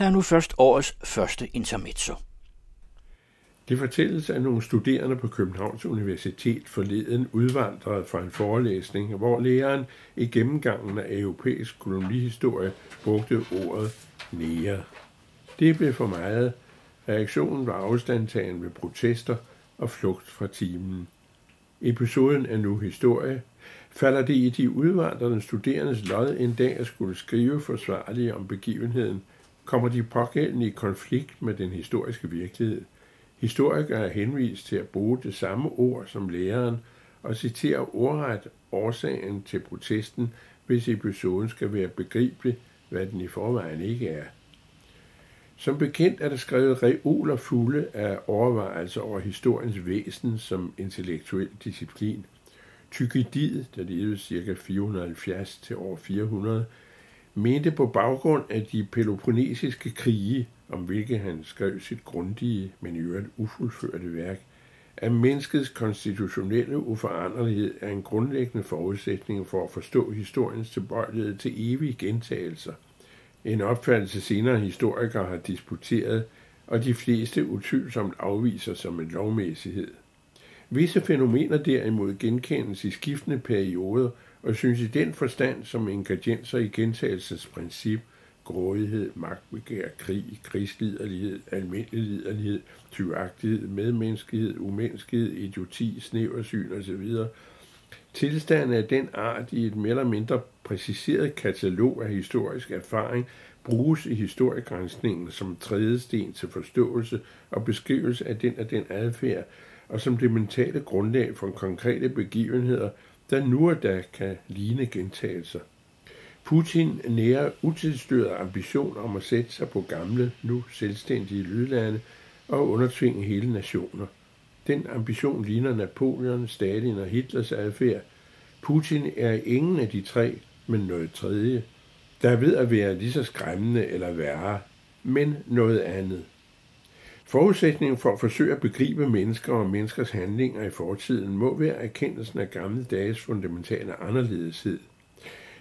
Her er nu først årets første intermezzo. Det fortælles af nogle studerende på Københavns Universitet forleden udvandret fra en forelæsning, hvor læreren i gennemgangen af europæisk kolonihistorie brugte ordet nære. Det blev for meget. Reaktionen var afstandtagen ved protester og flugt fra timen. Episoden er nu historie. Falder det i de udvandrende studerendes lod en dag at skulle skrive forsvarlige om begivenheden, kommer de pågældende i konflikt med den historiske virkelighed. Historikere er henvist til at bruge det samme ord som læreren og citere ordret årsagen til protesten, hvis episoden skal være begribelig, hvad den i forvejen ikke er. Som bekendt er der skrevet reoler fulde af overvejelser over historiens væsen som intellektuel disciplin. Tykidid, der levede ca. 470 til år 400, mente på baggrund af de peloponnesiske krige, om hvilke han skrev sit grundige, men i øvrigt ufuldførte værk, at menneskets konstitutionelle uforanderlighed er en grundlæggende forudsætning for at forstå historiens tilbøjelighed til evige gentagelser. En opfattelse senere historikere har disputeret, og de fleste utvivlsomt afviser som en lovmæssighed. Visse fænomener derimod genkendes i skiftende perioder og synes i den forstand som ingredienser i gentagelsesprincip, grådighed, magtbegær, krig, krigsliderlighed, almindelig liderlighed, tyvagtighed, medmenneskelighed, umenneskelighed, idioti, snæversyn osv. Tilstanden af den art i et mere eller mindre præciseret katalog af historisk erfaring bruges i historiegrænsningen som tredje sten til forståelse og beskrivelse af den og den adfærd, og som det mentale grundlag for konkrete begivenheder, der nu og da kan ligne gentagelser. Putin nærer utilstøret ambition om at sætte sig på gamle, nu selvstændige lydlande og undertvinge hele nationer. Den ambition ligner Napoleon, Stalin og Hitlers adfærd. Putin er ingen af de tre, men noget tredje, der er ved at være lige så skræmmende eller værre, men noget andet. Forudsætningen for at forsøge at begribe mennesker og menneskers handlinger i fortiden må være erkendelsen af gamle dages fundamentale anderledeshed.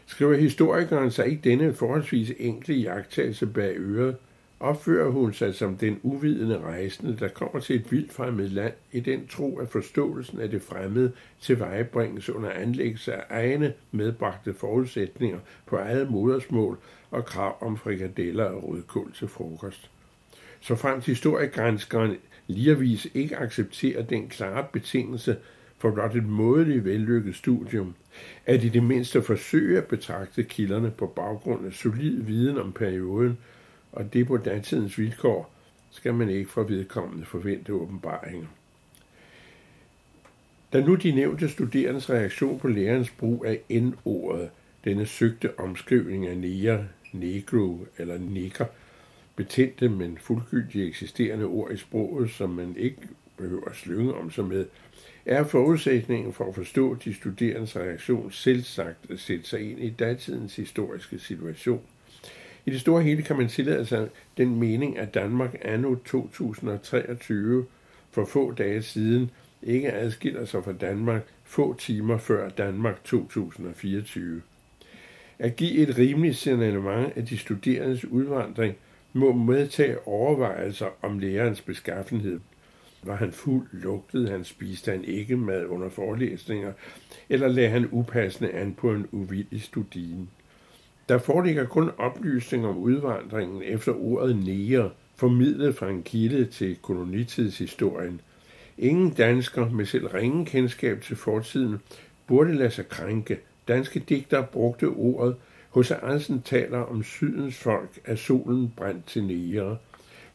Skriver historikeren sig ikke denne forholdsvis enkle jagttagelse bag øret, opfører hun sig som den uvidende rejsende, der kommer til et vildt fremmed land i den tro, at forståelsen af det fremmede tilvejebringes under anlæggelse af egne medbragte forudsætninger på eget modersmål og krav om frikadeller og rødkål til frokost så frem til historiegranskeren ligevis ikke accepterer den klare betingelse for blot et mådeligt vellykket studium, at i det mindste forsøge at betragte kilderne på baggrund af solid viden om perioden, og det på datidens vilkår, skal man ikke fra vedkommende forvente åbenbaringer. Da nu de nævnte studerendes reaktion på lærerens brug af N-ordet, denne søgte omskrivning af neger, negro eller nikker, betændte, men fuldgyldige eksisterende ord i sproget, som man ikke behøver at slynge om sig med, er forudsætningen for at forstå de studerendes reaktion selvsagt at sætte sig ind i datidens historiske situation. I det store hele kan man tillade sig den mening, at Danmark anno 2023 for få dage siden ikke adskiller sig fra Danmark få timer før Danmark 2024. At give et rimeligt signalement af de studerendes udvandring – må medtage overvejelser om lærerens beskaffenhed. Var han fuld, lugtede han, spiste han ikke mad under forelæsninger, eller lagde han upassende an på en uvillig studien. Der foreligger kun oplysning om udvandringen efter ordet nære, formidlet fra en kilde til kolonitidshistorien. Ingen dansker med selv ringe kendskab til fortiden burde lade sig krænke. Danske digter brugte ordet H.C. Andersen taler om sydens folk, at solen brændt til nære.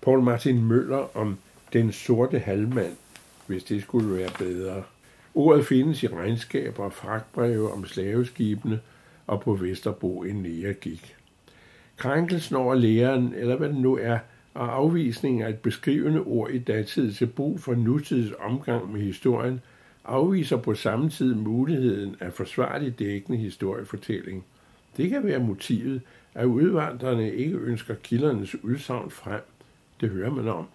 Paul Martin Møller om den sorte halvmand, hvis det skulle være bedre. Ordet findes i regnskaber og fragtbreve om slaveskibene og på Vesterbro en nære gik. Krænkelsen over læreren, eller hvad det nu er, og afvisningen af et beskrivende ord i datid til brug for nutidens omgang med historien, afviser på samme tid muligheden af forsvarlig dækkende historiefortælling – det kan være motivet, at udvandrerne ikke ønsker kildernes udsagn frem. Det hører man om.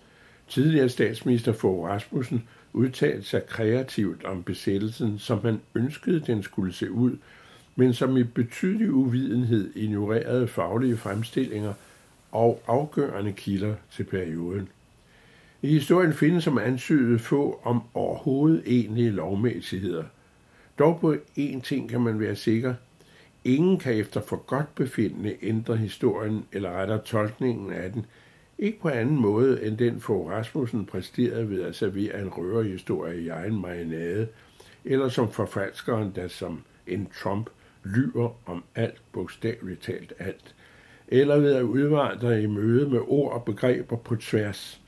Tidligere statsminister Fogh Rasmussen udtalte sig kreativt om besættelsen, som man ønskede, den skulle se ud, men som i betydelig uvidenhed ignorerede faglige fremstillinger og afgørende kilder til perioden. I historien findes som ansydet få om overhovedet egentlige lovmæssigheder. Dog på én ting kan man være sikker. Ingen kan efter for godt befindende ændre historien eller rettere tolkningen af den, ikke på anden måde end den for Rasmussen præsterede ved at servere en røverhistorie i egen marinade, eller som forfalskeren, der som en Trump lyver om alt, bogstaveligt talt alt, eller ved at udvandre i møde med ord og begreber på tværs.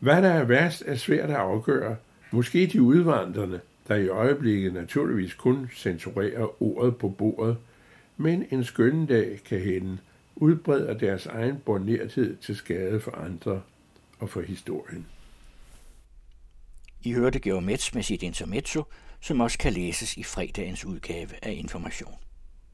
Hvad der er værst, er svært at afgøre. Måske de udvandrende, der i øjeblikket naturligvis kun censurerer ordet på bordet, men en skøn dag kan hende udbreder deres egen bornerthed til skade for andre og for historien. I hørte Georg Metz med sit intermezzo, som også kan læses i fredagens udgave af Information.